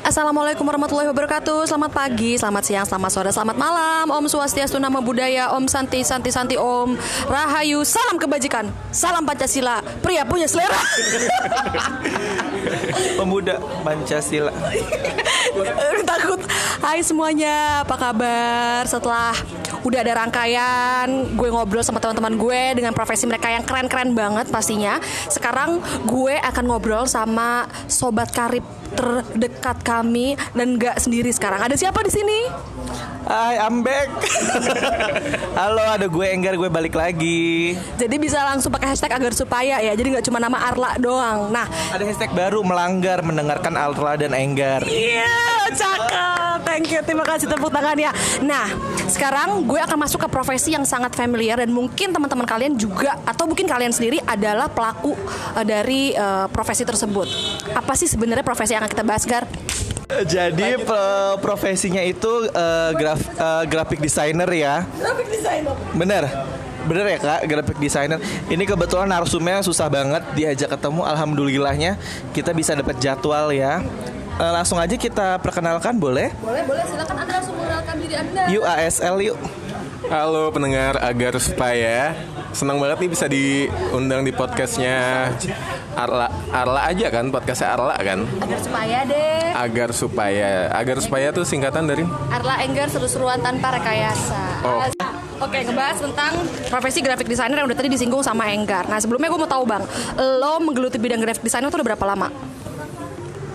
Assalamualaikum warahmatullahi wabarakatuh. Selamat pagi, selamat siang, selamat sore, selamat malam. Om Swastiastu Nama Budaya Om Santi, Santi, Santi Om Rahayu, salam kebajikan Salam Pancasila, pria punya selera. Pemuda Pancasila. Takut. Hai semuanya, apa kabar? Setelah udah ada rangkaian Gue ngobrol sama teman-teman gue Dengan profesi mereka yang keren-keren banget pastinya Sekarang gue akan ngobrol sama Sobat Karib terdekat kami dan nggak sendiri sekarang. Ada siapa di sini? Hai, I'm back. Halo, ada gue Enggar, gue balik lagi. Jadi bisa langsung pakai hashtag agar supaya ya. Jadi nggak cuma nama Arla doang. Nah, ada hashtag baru melanggar mendengarkan Arla dan Enggar. Iya, yeah, cakep. Thank you. Terima kasih tepuk tangan ya. Nah, sekarang gue akan masuk ke profesi yang sangat familiar dan mungkin teman-teman kalian juga atau mungkin kalian sendiri adalah pelaku uh, dari uh, profesi tersebut. Apa sih sebenarnya profesi yang akan kita bahas, Gar? Jadi profesinya itu uh, graf, uh, graphic designer ya. Graphic designer. Bener. Bener ya kak, graphic designer. Ini kebetulan narsumnya susah banget diajak ketemu. Alhamdulillahnya kita bisa dapat jadwal ya. Uh, langsung aja kita perkenalkan boleh? Boleh, boleh. Silakan Anda langsung mengenalkan diri Anda. Yuk ASL yuk. Halo pendengar agar supaya senang banget nih bisa diundang di podcastnya Arla Arla aja kan podcastnya Arla kan agar supaya deh agar supaya agar supaya tuh singkatan dari Arla Enggar seru-seruan tanpa rekayasa oh. Oke, ngebahas tentang profesi graphic designer yang udah tadi disinggung sama Enggar. Nah, sebelumnya gue mau tahu bang, lo menggeluti bidang graphic designer tuh udah berapa lama?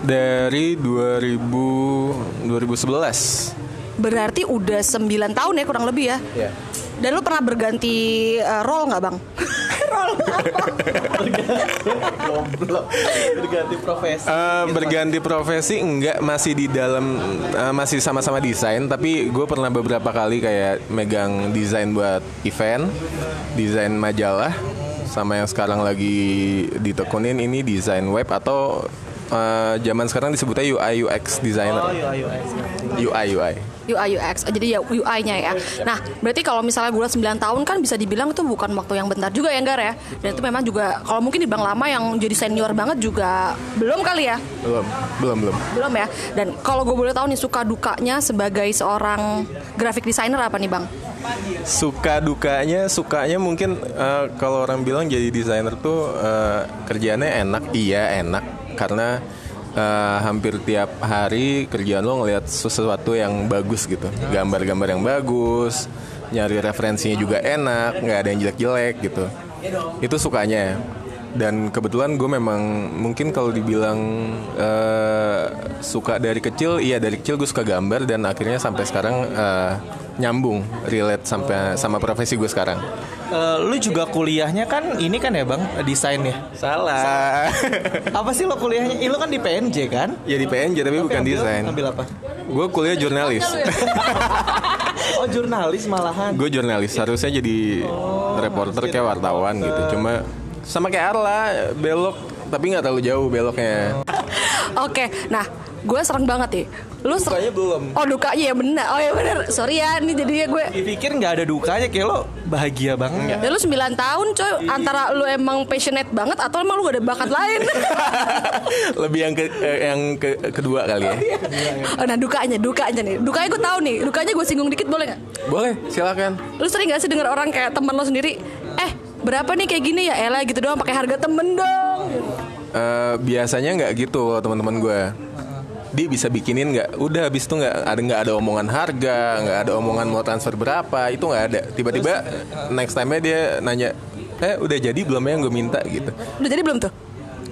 Dari 2000 2011. Berarti udah 9 tahun ya kurang lebih ya? Iya. Yeah. Dan lu pernah berganti uh, role nggak bang? role berganti profesi. Uh, berganti profesi enggak masih di dalam uh, masih sama-sama desain tapi gue pernah beberapa kali kayak megang desain buat event, desain majalah sama yang sekarang lagi ditekunin ini desain web atau uh, zaman sekarang disebutnya UI UX designer. Oh, UI UX. UI UI. UI UX. Jadi ya UI-nya ya. Nah, berarti kalau misalnya gue 9 tahun kan bisa dibilang itu bukan waktu yang bentar juga ya Enggak ya. Dan itu memang juga kalau mungkin dibilang lama yang jadi senior banget juga belum kali ya. Belum, belum, belum. Belum ya. Dan kalau gue boleh tahu nih suka dukanya sebagai seorang graphic designer apa nih, Bang? Suka dukanya, sukanya mungkin uh, kalau orang bilang jadi desainer tuh uh, kerjaannya enak, iya enak karena uh, hampir tiap hari kerjaan lo ngelihat sesuatu yang bagus gitu. Gambar-gambar yang bagus nyari referensinya juga enak nggak ada yang jelek-jelek gitu. Itu sukanya. Dan kebetulan gue memang mungkin kalau dibilang uh, suka dari kecil iya dari kecil gue suka gambar dan akhirnya sampai sekarang uh, nyambung relate sampai sama profesi gue sekarang. Uh, lu juga kuliahnya kan ini kan ya bang? Desain ya? Salah. Apa sih lo kuliahnya? Eh, lu kan di PNJ kan? Ya di PNJ tapi, tapi bukan desain. ambil apa? Gue kuliah jurnalis. Oh jurnalis malahan. Gue jurnalis harusnya jadi oh, reporter kayak wartawan gitu. Cuma sama kayak Arla belok tapi nggak terlalu jauh beloknya. Oke nah gue serang banget ya. Lu dukanya belum. Oh dukanya ya benar oh ya benar sorry ya ini jadinya gue dipikir nggak ada dukanya kayak lo bahagia banget. Ya lu 9 tahun coy. Antara lu emang passionate banget atau emang lu gak ada bakat lain? Lebih yang ke eh, yang ke, kedua kali ya. Oh, nah dukanya dukanya nih. Dukanya gue tahu nih. Dukanya gue singgung dikit boleh nggak? Boleh silakan. Lu sering gak sih denger orang kayak teman lo sendiri eh berapa nih kayak gini ya? Ella gitu doang pakai harga temen dong. Uh, biasanya nggak gitu teman-teman gue dia bisa bikinin nggak? Udah habis itu nggak ada nggak ada omongan harga nggak ada omongan mau transfer berapa itu nggak ada. Tiba-tiba next time nya dia nanya eh udah jadi belum ya yang gue minta? Gitu. Udah jadi belum tuh?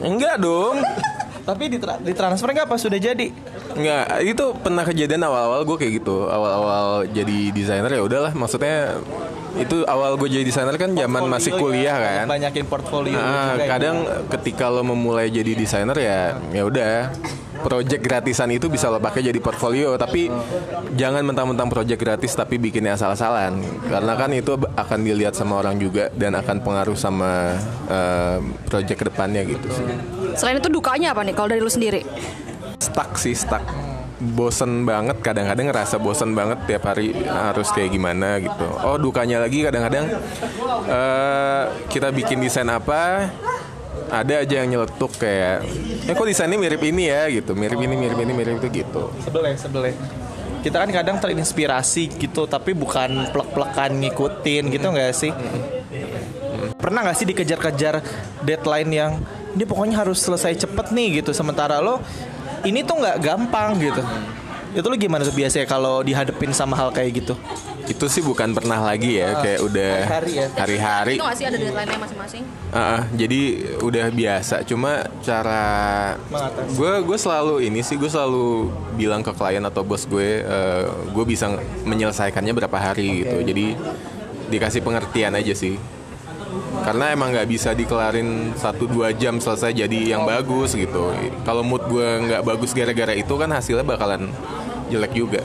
Enggak dong. Tapi di, tra di transfer nggak pas sudah jadi? Nggak itu pernah kejadian awal-awal gue kayak gitu. Awal-awal jadi desainer ya udahlah maksudnya itu awal gue jadi desainer kan zaman masih kuliah ya, kan. banyakin portfolio nah, kadang ya. ketika lo memulai jadi desainer ya ya udah project gratisan itu bisa lo pakai jadi portfolio tapi jangan mentang-mentang project gratis tapi bikinnya asal-asalan karena kan itu akan dilihat sama orang juga dan akan pengaruh sama uh, project ke depannya gitu sih. Selain itu dukanya apa nih kalau dari lu sendiri? Stuck sih stuck. bosen banget kadang-kadang ngerasa bosen banget tiap hari harus kayak gimana gitu oh dukanya lagi kadang-kadang eh, kita bikin desain apa ada aja yang nyeletuk kayak eh kok desainnya mirip ini ya gitu mirip ini mirip ini mirip itu gitu Sebel ya, sebel ya. Kita kan kadang terinspirasi gitu, tapi bukan plek-plekan ngikutin gitu nggak sih? Pernah nggak sih dikejar-kejar deadline yang ini pokoknya harus selesai cepet nih gitu, sementara lo ini tuh nggak gampang gitu. Itu lo gimana tuh biasanya kalau dihadepin sama hal kayak gitu? itu sih bukan pernah lagi ya kayak udah hari-hari ya. hari-hari Itu gak sih ada deadline-nya masing-masing? Ah, ah, jadi udah biasa. Cuma cara gue gue selalu ini sih gue selalu bilang ke klien atau bos gue, eh, gue bisa menyelesaikannya berapa hari gitu. Jadi dikasih pengertian aja sih. Karena emang nggak bisa dikelarin satu dua jam selesai jadi yang bagus gitu. Kalau mood gue nggak bagus gara-gara itu kan hasilnya bakalan jelek juga.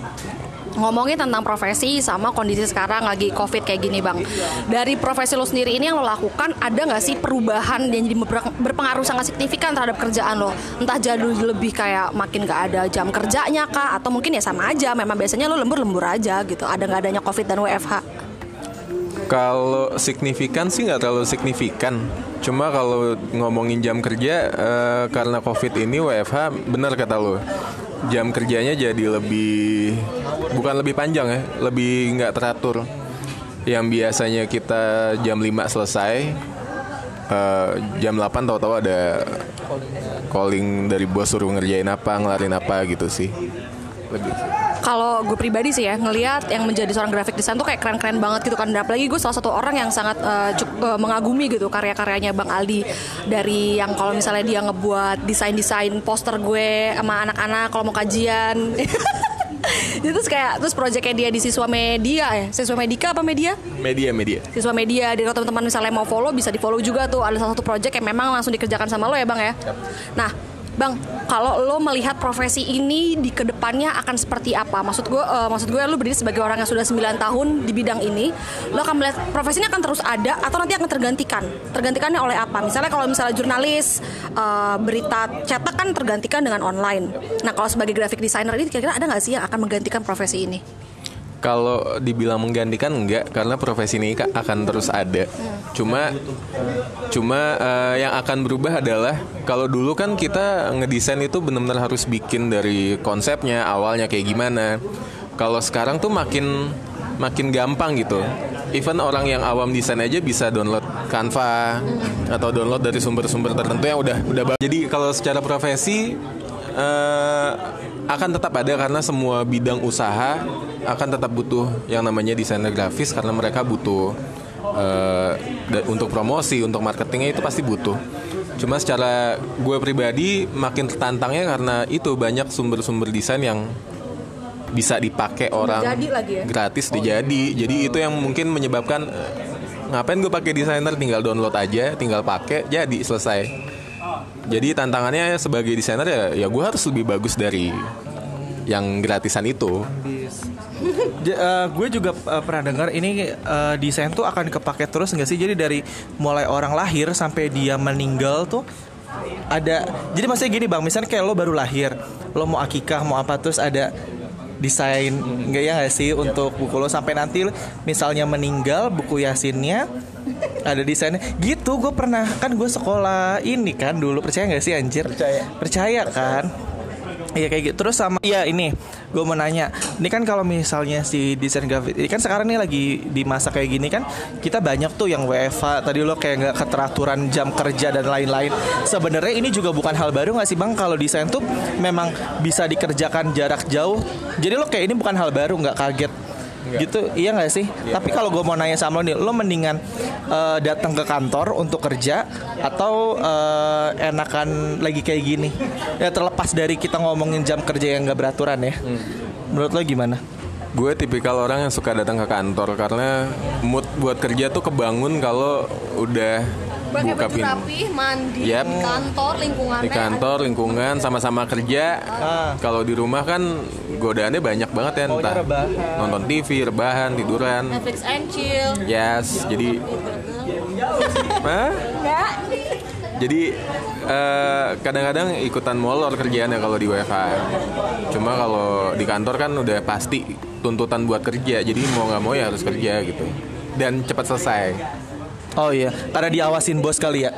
Ngomongin tentang profesi sama kondisi sekarang lagi covid kayak gini bang. Dari profesi lo sendiri ini yang lo lakukan Ada nggak sih perubahan yang jadi ber- berpengaruh sangat signifikan terhadap kerjaan lo? Entah jadi lebih kayak makin gak ada jam kerjanya kah? Atau mungkin ya sama aja Memang biasanya lo lembur-lembur aja gitu. Ada nggak adanya covid dan WFH Kalau signifikan sih nggak terlalu signifikan. Cuma kalau ngomongin jam kerja eh, karena covid ini WFH benar kata lo. Jam kerjanya jadi lebih bukan lebih panjang ya, lebih nggak teratur. Yang biasanya kita jam 5 selesai, eh, jam 8 tahu-tahu ada calling dari bos suruh ngerjain apa, ngelarin apa gitu sih. Lebih. Kalau gue pribadi sih ya ngelihat yang menjadi seorang graphic design tuh kayak keren-keren banget gitu kan. Dan apalagi gue salah satu orang yang sangat eh, cuk- eh, mengagumi gitu karya-karyanya Bang Aldi. Dari yang kalau misalnya dia ngebuat desain-desain poster gue sama anak-anak kalau mau kajian. Itu terus kayak terus proyeknya dia di siswa media ya siswa medika apa media? Media media. siswa media. Jadi kalau teman-teman misalnya mau follow bisa di follow juga tuh. Ada salah satu project yang memang langsung dikerjakan sama lo ya bang ya? Nah bang kalau lo melihat profesi ini di ke depannya akan seperti apa? Maksud gue eh, maksud gue lo berdiri sebagai orang yang sudah 9 tahun di bidang ini lo akan melihat profesi ini akan terus ada atau nanti akan tergantikan? Tergantikannya oleh apa? Misalnya kalau misalnya jurnalis eh, berita cetak kan tergantikan dengan online. Nah kalau sebagai graphic designer ini kira-kira ada nggak sih yang akan menggantikan profesi ini Kalau dibilang menggantikan enggak karena profesi ini ka- akan terus ada. Cuma cuma eh, yang akan berubah adalah kalau dulu kan kita ngedesain itu benar-benar harus bikin dari konsepnya awalnya kayak gimana. Kalau sekarang tuh makin makin gampang gitu. Even orang yang awam desain aja bisa download Canva atau download dari sumber-sumber tertentu yang udah udah Jadi kalau secara profesi eh, akan tetap ada karena semua bidang usaha akan tetap butuh yang namanya desainer grafis karena mereka butuh da- untuk promosi, untuk marketingnya itu pasti butuh. Cuma secara gue pribadi makin tertantangnya karena itu banyak sumber-sumber desain yang bisa dipakai orang Jadi lagi ya? gratis dijadi. Jadi itu yang mungkin menyebabkan eh, ngapain gue pakai desainer tinggal download aja, tinggal pakai jadi selesai. Jadi tantangannya sebagai desainer ya ya gue harus lebih bagus dari yang gratisan itu. J- eh, gue juga eh, pernah dengar ini eh, desain tuh akan kepake terus nggak sih? Jadi dari mulai orang lahir sampai dia meninggal tuh ada. Jadi maksudnya gini bang, misalnya kayak lo baru lahir, lo mau akikah mau apa terus ada desain nggak ya nggak sih untuk buku lo sampai nanti misalnya meninggal buku yasinnya ada desainnya gitu gue pernah kan gue sekolah ini kan dulu percaya nggak sih anjir percaya percaya kan Iya kayak gitu. Terus sama iya ini gue mau nanya. Ini kan kalau misalnya si desain grafis ini kan sekarang nih lagi di masa kayak gini kan kita banyak tuh yang WFH tadi lo kayak nggak keteraturan jam kerja dan lain-lain. Sebenarnya ini juga bukan hal baru nggak sih bang kalau desain tuh memang bisa dikerjakan jarak jauh. Jadi lo kayak ini bukan hal baru nggak kaget gitu iya nggak sih? Tapi kalau gue mau nanya sama lo nih lo mendingan eh, datang ke kantor untuk kerja atau eh, enakan lagi kayak gini? Ya terlepas dari kita ngomongin jam kerja yang nggak beraturan ya. Menurut lo gimana? Gue tipikal orang yang suka datang ke kantor karena mood buat kerja tuh kebangun kalau udah pakai buka baju pintu. rapih mandi Yap. di kantor lingkungannya Di kantor lingkungan sama-sama kerja. Ah. Kalau di rumah kan godaannya banyak banget ya entah rebahan. nonton TV, rebahan, tiduran. Netflix and chill Yes, jadi Hah? Jadi eh, kadang-kadang ikutan molor kerjaannya kalau di WFH. Cuma kalau di kantor kan udah pasti tuntutan buat kerja. Jadi mau nggak mau ya harus kerja gitu. Dan cepat selesai. Oh iya, karena diawasin bos kali ya.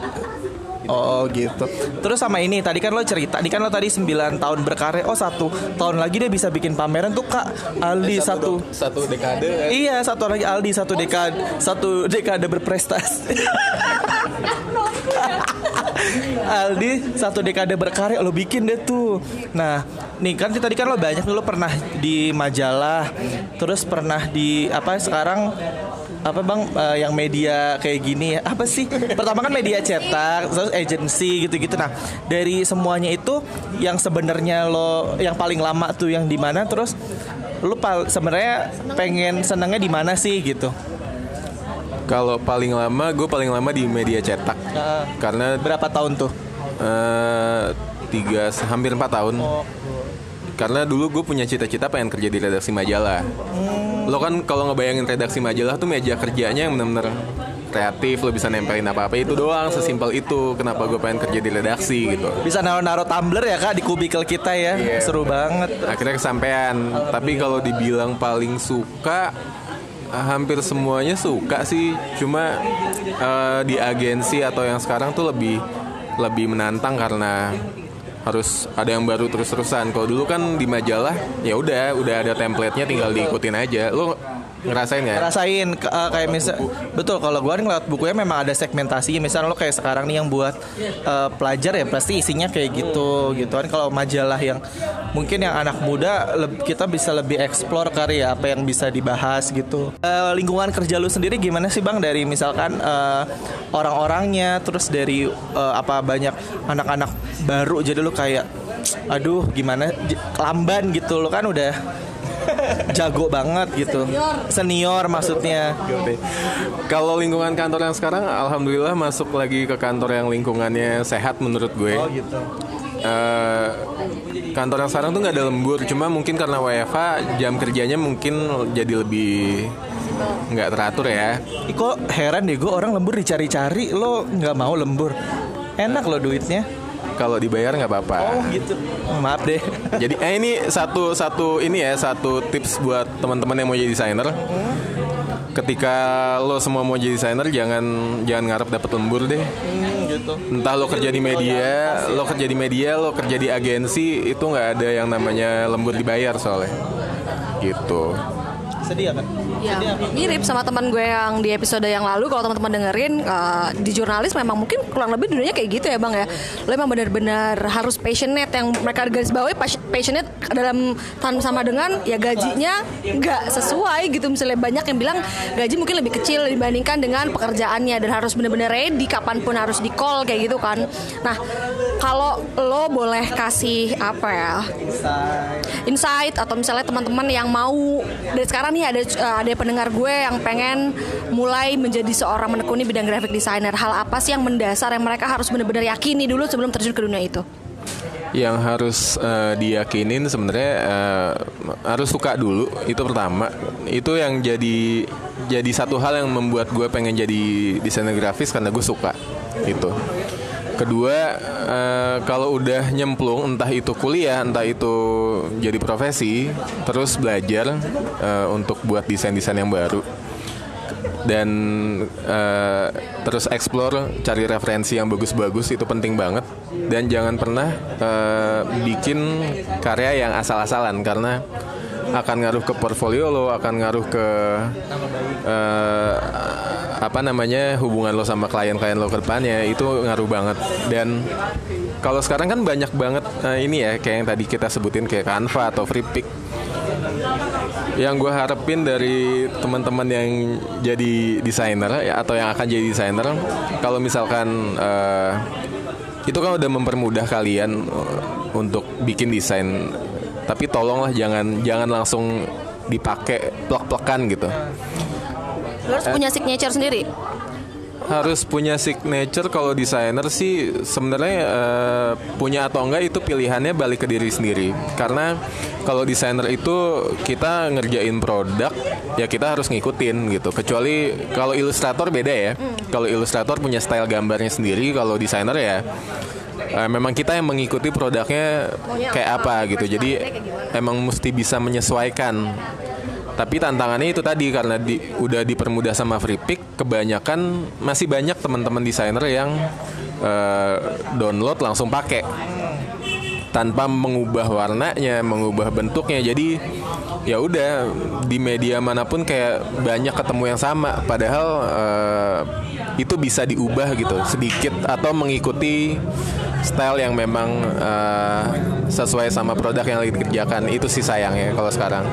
Oh gitu. Terus sama ini tadi kan lo cerita, tadi kan lo tadi 9 tahun berkarya. Oh satu tahun lagi dia bisa bikin pameran tuh kak Aldi satu. satu dekade. Iya satu lagi Aldi satu dekade satu dekade berprestasi. Aldi satu dekade berkarya lo bikin deh tuh. Nah, nih kan tadi kan lo banyak lo pernah di majalah, terus pernah di apa sekarang apa bang? Eh, yang media kayak gini ya? Apa sih? Pertama kan media cetak terus agency gitu-gitu. Nah dari semuanya itu yang sebenarnya lo yang paling lama tuh yang di mana terus lo sebenarnya pengen senangnya di mana sih gitu? Kalau paling lama, gue paling lama di media cetak. Nah, Karena berapa tahun tuh? Eh, tiga hampir empat tahun. Karena dulu gue punya cita-cita pengen kerja di redaksi majalah. Lo kan kalau ngebayangin redaksi majalah tuh meja kerjanya yang bener-bener kreatif, lo bisa nempelin apa-apa itu doang, sesimpel itu. Kenapa gue pengen kerja di redaksi gitu. bisa naruh-naruh tumbler ya kak di kubikel kita ya Iya. seru banget Akhirnya kesampaian. Tapi kalau dibilang paling suka hampir semuanya suka sih. Cuma eh, di agensi atau yang sekarang tuh lebih lebih menantang karena harus ada yang baru terus-terusan. Kalau dulu kan di majalah ya udah udah ada template-nya tinggal diikutin aja. Lo ngerasain ya? rasain ke- eh, kayak misal betul kalau gua ngeliat bukunya memang ada segmentasi misalnya lo kayak sekarang nih yang buat eh, pelajar ya pasti isinya kayak gitu gitu kan kalau majalah yang mungkin yang anak muda kita bisa lebih explore kali ya apa yang bisa dibahas gitu Eh, lingkungan kerja lu sendiri gimana sih bang dari misalkan eh, orang-orangnya terus dari eh, apa banyak anak-anak baru jadi lu kayak aduh gimana? Lamban gitu lo kan udah jago banget gitu. Senior. Maksudnya. Kalau lingkungan kantor yang sekarang, alhamdulillah masuk lagi ke kantor yang lingkungannya sehat menurut gue. gitu. Eh, kantor yang sekarang tuh nggak ada lembur, cuma mungkin karena WFH jam kerjanya mungkin jadi lebih nggak teratur ya. Ih, kok heran deh gue orang lembur dicari-cari lo nggak mau lembur? Enak lo duitnya Kalau dibayar nggak apa-apa. gitu maaf deh Jadi eh ini satu satu ini ya satu tips buat teman-teman yang mau jadi desainer. Ketika lo semua mau jadi desainer jangan jangan ngarep dapat lembur deh. gitu Entah lo kerja di media, lo kerja di media, lo kerja di agensi itu nggak ada yang namanya lembur dibayar soalnya. Gitu. sedih ya kan Ya, mirip sama teman gue yang di episode yang lalu. Kalau teman-teman dengerin eh, di jurnalis memang mungkin kurang lebih dunianya kayak gitu ya bang ya. Lo emang benar-benar harus passionate yang mereka garis bawahi pas- passionate dalam sama dengan ya gajinya nggak sesuai gitu. Misalnya banyak yang bilang gaji mungkin lebih kecil dibandingkan dengan pekerjaannya dan harus benar-benar ready kapan pun harus di call kayak gitu kan. Nah kalau lo boleh kasih apa ya insight atau misalnya teman-teman yang mau dari sekarang nih ada uh, ada pendengar gue yang pengen mulai menjadi seorang menekuni bidang graphic designer hal apa sih yang mendasar yang mereka harus benar-benar yakini dulu sebelum terjun ke dunia itu Yang harus eh, diyakinin sebenarnya eh, harus suka dulu itu pertama. Itu yang jadi jadi satu hal yang membuat gue pengen jadi desainer grafis karena gue suka itu. Kedua, eh, kalau udah nyemplung entah itu kuliah, entah itu jadi profesi, terus belajar eh, untuk buat desain-desain yang baru. Dan eh, terus explore cari referensi yang bagus-bagus itu penting banget. Dan jangan pernah eh, bikin karya yang asal-asalan karena akan ngaruh ke portfolio lo akan ngaruh ke eh, apa namanya hubungan lo sama klien-klien lo ke depannya itu ngaruh banget. Dan kalau sekarang kan banyak banget eh, ini ya kayak yang tadi kita sebutin kayak Canva atau FreePic yang gue harapin dari teman-teman yang jadi desainer ya, atau yang akan jadi desainer kalau misalkan eh, itu kan udah mempermudah kalian eh, untuk bikin desain. Tapi tolonglah jangan jangan langsung dipakai plek-plekan gitu harus punya signature sendiri harus punya signature kalau desainer sih sebenarnya eh, punya atau enggak itu pilihannya balik ke diri sendiri karena kalau desainer itu kita ngerjain produk ya kita harus ngikutin gitu. Kecuali kalau ilustrator beda ya. Kalau ilustrator punya style gambarnya sendiri, kalau desainer ya eh, memang kita yang mengikuti produknya Maunya kayak apa, apa gitu. Jadi kayak emang mesti bisa menyesuaikan. Tapi tantangannya itu tadi karena di, udah dipermudah sama free pick, kebanyakan masih banyak teman-teman desainer yang eh, download langsung pakai tanpa mengubah warnanya, mengubah bentuknya. Jadi ya udah di media mana pun kayak banyak ketemu yang sama. Padahal eh, itu bisa diubah gitu sedikit atau mengikuti style yang memang eh, sesuai sama produk yang lagi dikerjakan. Itu sih sayangnya kalau sekarang.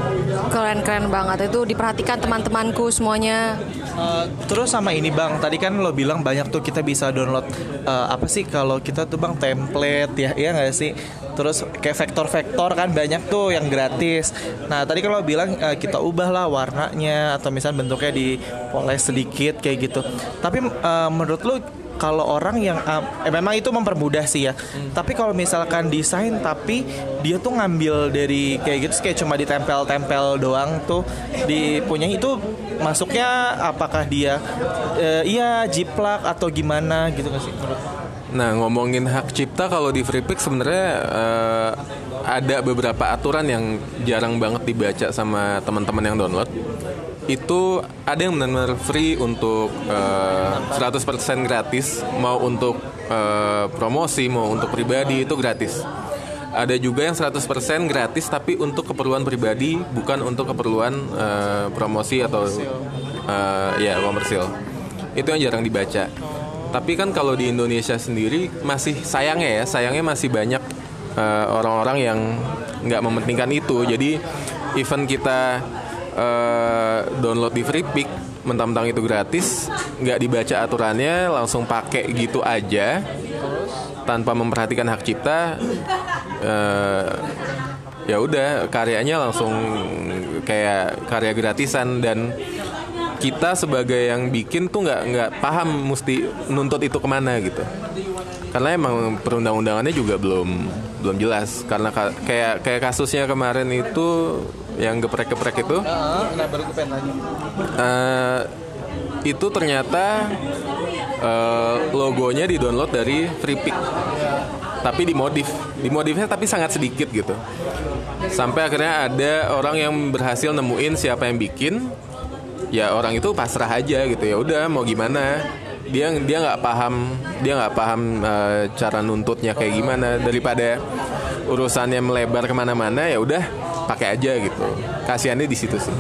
Keren-keren banget itu diperhatikan teman-temanku semuanya. Eh, terus sama ini bang, tadi kan lo bilang banyak tuh kita bisa download eh, apa sih kalau kita tuh bang template ya, iya nggak sih? Terus kayak vektor-vektor kan banyak tuh yang gratis. Nah tadi kalau bilang eh, kita ubah lah warnanya atau misalnya bentuknya dipoles sedikit kayak gitu. Tapi eh, menurut lo kalau orang yang eh, eh, memang itu mempermudah sih ya. Tapi kalau misalkan desain tapi dia tuh ngambil dari kayak gitu kayak cuma ditempel-tempel doang tuh di punya itu masuknya apakah dia eh, iya jiplak atau gimana gitu sih menurut? Nah ngomongin hak cipta kalau di FreePick sebenarnya eh, ada beberapa aturan yang jarang banget dibaca sama teman-teman yang download. Itu ada yang benar-benar free untuk eh, 100% gratis, mau untuk eh, promosi, mau untuk pribadi itu gratis. Ada juga yang 100% gratis tapi untuk keperluan pribadi, bukan untuk keperluan eh, promosi atau eh, ya komersil. Itu yang jarang dibaca. Tapi kan kalau di Indonesia sendiri masih sayangnya ya, sayangnya masih banyak eh, orang-orang yang nggak mementingkan itu. Jadi event kita eh, download di FreePick, mentang-mentang itu gratis, nggak dibaca aturannya, langsung pakai gitu aja, tanpa memperhatikan hak cipta. eh, ya udah karyanya langsung kayak karya gratisan dan kita sebagai yang bikin tuh nggak nggak paham mesti nuntut itu ke mana gitu. Karena emang perundang-undangannya juga belum belum jelas. Karena ka- kayak kayak kasusnya kemarin itu yang geprek-geprek itu eh, itu ternyata eh, logonya di download dari FreePick tapi dimodif. Dimodifnya tapi sangat sedikit gitu. Sampai akhirnya ada orang yang berhasil nemuin siapa yang bikin ya orang itu pasrah aja gitu. Ya udah mau gimana? Dia dia nggak paham dia nggak paham eh, cara nuntutnya kayak gimana. Daripada urusannya melebar ke mana-mana ya udah pakai aja gitu. Kasihannya di situ sih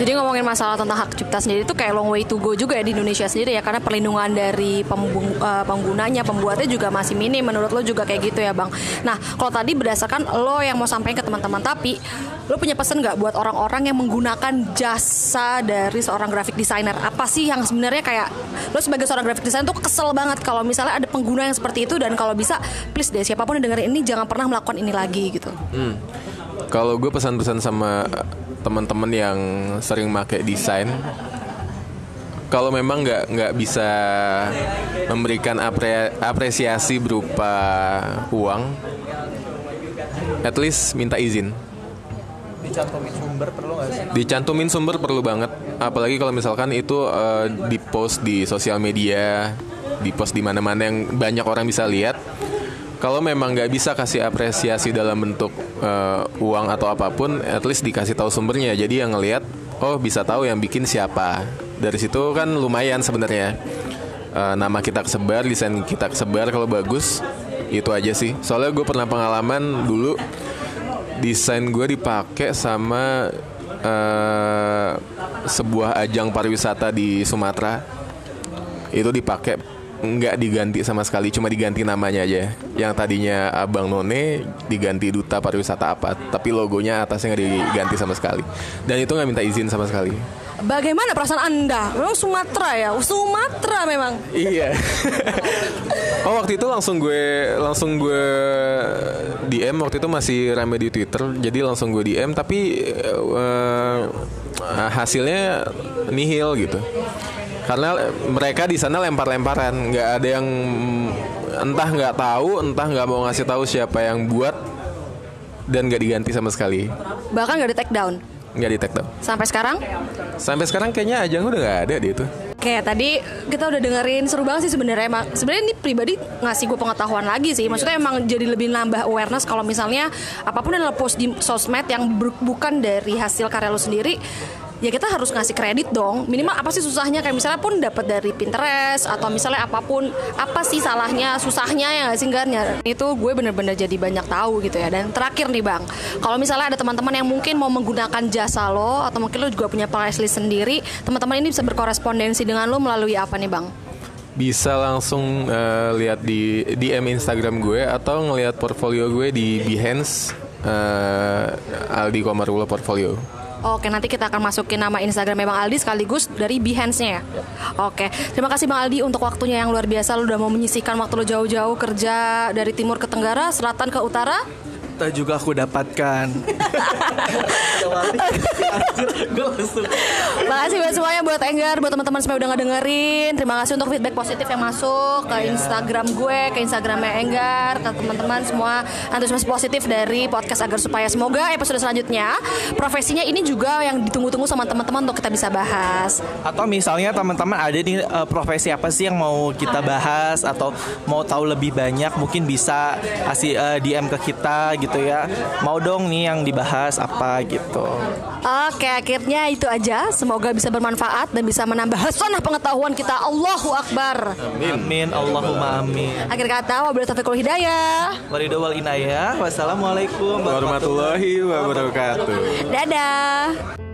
Jadi ngomongin masalah tentang hak cipta sendiri itu kayak long way to go juga ya di Indonesia sendiri ya karena perlindungan dari pembung- eh, penggunanya, pembuatnya juga masih minim. Menurut lo juga kayak gitu ya bang. Nah kalau tadi berdasarkan lo yang mau sampaikan ke teman-teman tapi lo punya pesan nggak buat orang-orang yang menggunakan jasa dari seorang graphic designer? Apa sih yang sebenarnya kayak lo sebagai seorang graphic designer tuh kesel banget kalau misalnya ada pengguna yang seperti itu dan kalau bisa please deh siapa pun yang dengerin ini jangan pernah melakukan ini lagi gitu. Kalau gue pesan-pesan sama teman-teman yang sering make desain, kalau memang nggak nggak bisa memberikan apre- apresiasi berupa uang, at least minta izin. Dicantumin sumber perlu nggak sih? Dicantumin sumber perlu banget, apalagi kalau misalkan itu eh, di post di sosial media, di post di mana-mana yang banyak orang bisa lihat. Kalau memang nggak bisa kasih apresiasi dalam bentuk eh, uang atau apa pun, at least dikasih tahu sumbernya. Jadi yang ngelihat, oh bisa tahu yang bikin siapa. Dari situ kan lumayan sebenarnya. Eh, nama kita kesebar, desain kita kesebar kalau bagus, itu aja sih. Soalnya gue pernah pengalaman dulu desain gue dipakai sama eh, sebuah ajang pariwisata di Sumatera itu dipakai nggak diganti sama sekali cuma diganti namanya aja yang tadinya abang none diganti duta pariwisata apa tapi logonya atasnya nggak diganti sama sekali dan itu nggak minta izin sama sekali Bagaimana perasaan anda? Memang Sumatera ya, Sumatera memang. Iya. oh waktu itu langsung gue langsung gue DM waktu itu masih rame di Twitter, jadi langsung gue DM tapi eh, hasilnya nihil gitu. Karena mereka di sana lempar-lemparan, nggak ada yang entah nggak tahu, entah nggak mau ngasih tahu siapa yang buat dan nggak diganti sama sekali. Bahkan gak di take down. nggak di take down. Sampai sekarang? Sampai sekarang kayaknya Ajang udah nggak ada di itu. Oke, tadi kita udah dengerin seru banget sih sebenarnya. Emang sebenarnya ini pribadi ngasih gue pengetahuan lagi sih. Maksudnya emang jadi lebih nambah awareness kalau misalnya apa pun yang lo post di sosmed yang bukan dari hasil karya lo sendiri, ya kita harus ngasih kredit dong. Minimal apa sih susahnya kayak misalnya pun dapat dari Pinterest atau misalnya apa pun apa sih salahnya, susahnya ya nggak sih? Ya, Itu gue bener-bener jadi banyak tahu gitu ya. Dan terakhir nih Bang, kalau misalnya ada teman-teman yang mungkin mau menggunakan jasa lo atau mungkin lo juga punya price list sendiri, teman-teman ini bisa berkorespondensi dengan lo melalui apa nih Bang? Bisa langsung eh, lihat di DM Instagram gue atau ngelihat portfolio gue di Behance eh, Aldi Komarula Portfolio. Oke, nanti kita akan masukin nama Instagramnya Bang Aldi sekaligus dari Behance-nya ya. Oke, terima kasih Bang Aldi untuk waktunya yang luar biasa. Lu udah mau menyisikan waktu lu jauh-jauh kerja dari timur ke tenggara, selatan ke utara. Kita juga aku dapatkan. Makasih buat semuanya buat Enggar, buat teman-teman semua udah ngedengerin. Terima kasih untuk feedback positif yang masuk ke Instagram gue, ke Instagramnya Enggar, ke teman-teman semua antusias positif dari podcast agar supaya semoga episode selanjutnya profesinya ini juga yang ditunggu-tunggu sama teman-teman untuk kita bisa bahas. Atau misalnya teman-teman ada nih eh, profesi apa sih yang mau kita bahas atau mau tahu lebih banyak mungkin bisa kasih eh, DM ke kita gitu ya. Mau dong nih yang dibahas apa gitu. Oke, akhirnya itu aja. Semoga bisa bermanfaat dan bisa menambah hasanah pengetahuan kita. Allahu Akbar. Amin. Allahumma amin. Akhir kata, wabillahi taufiq wal hidayah. Wal inayah. Wassalamualaikum Warahmatullahi wabarakatuh. Dadah.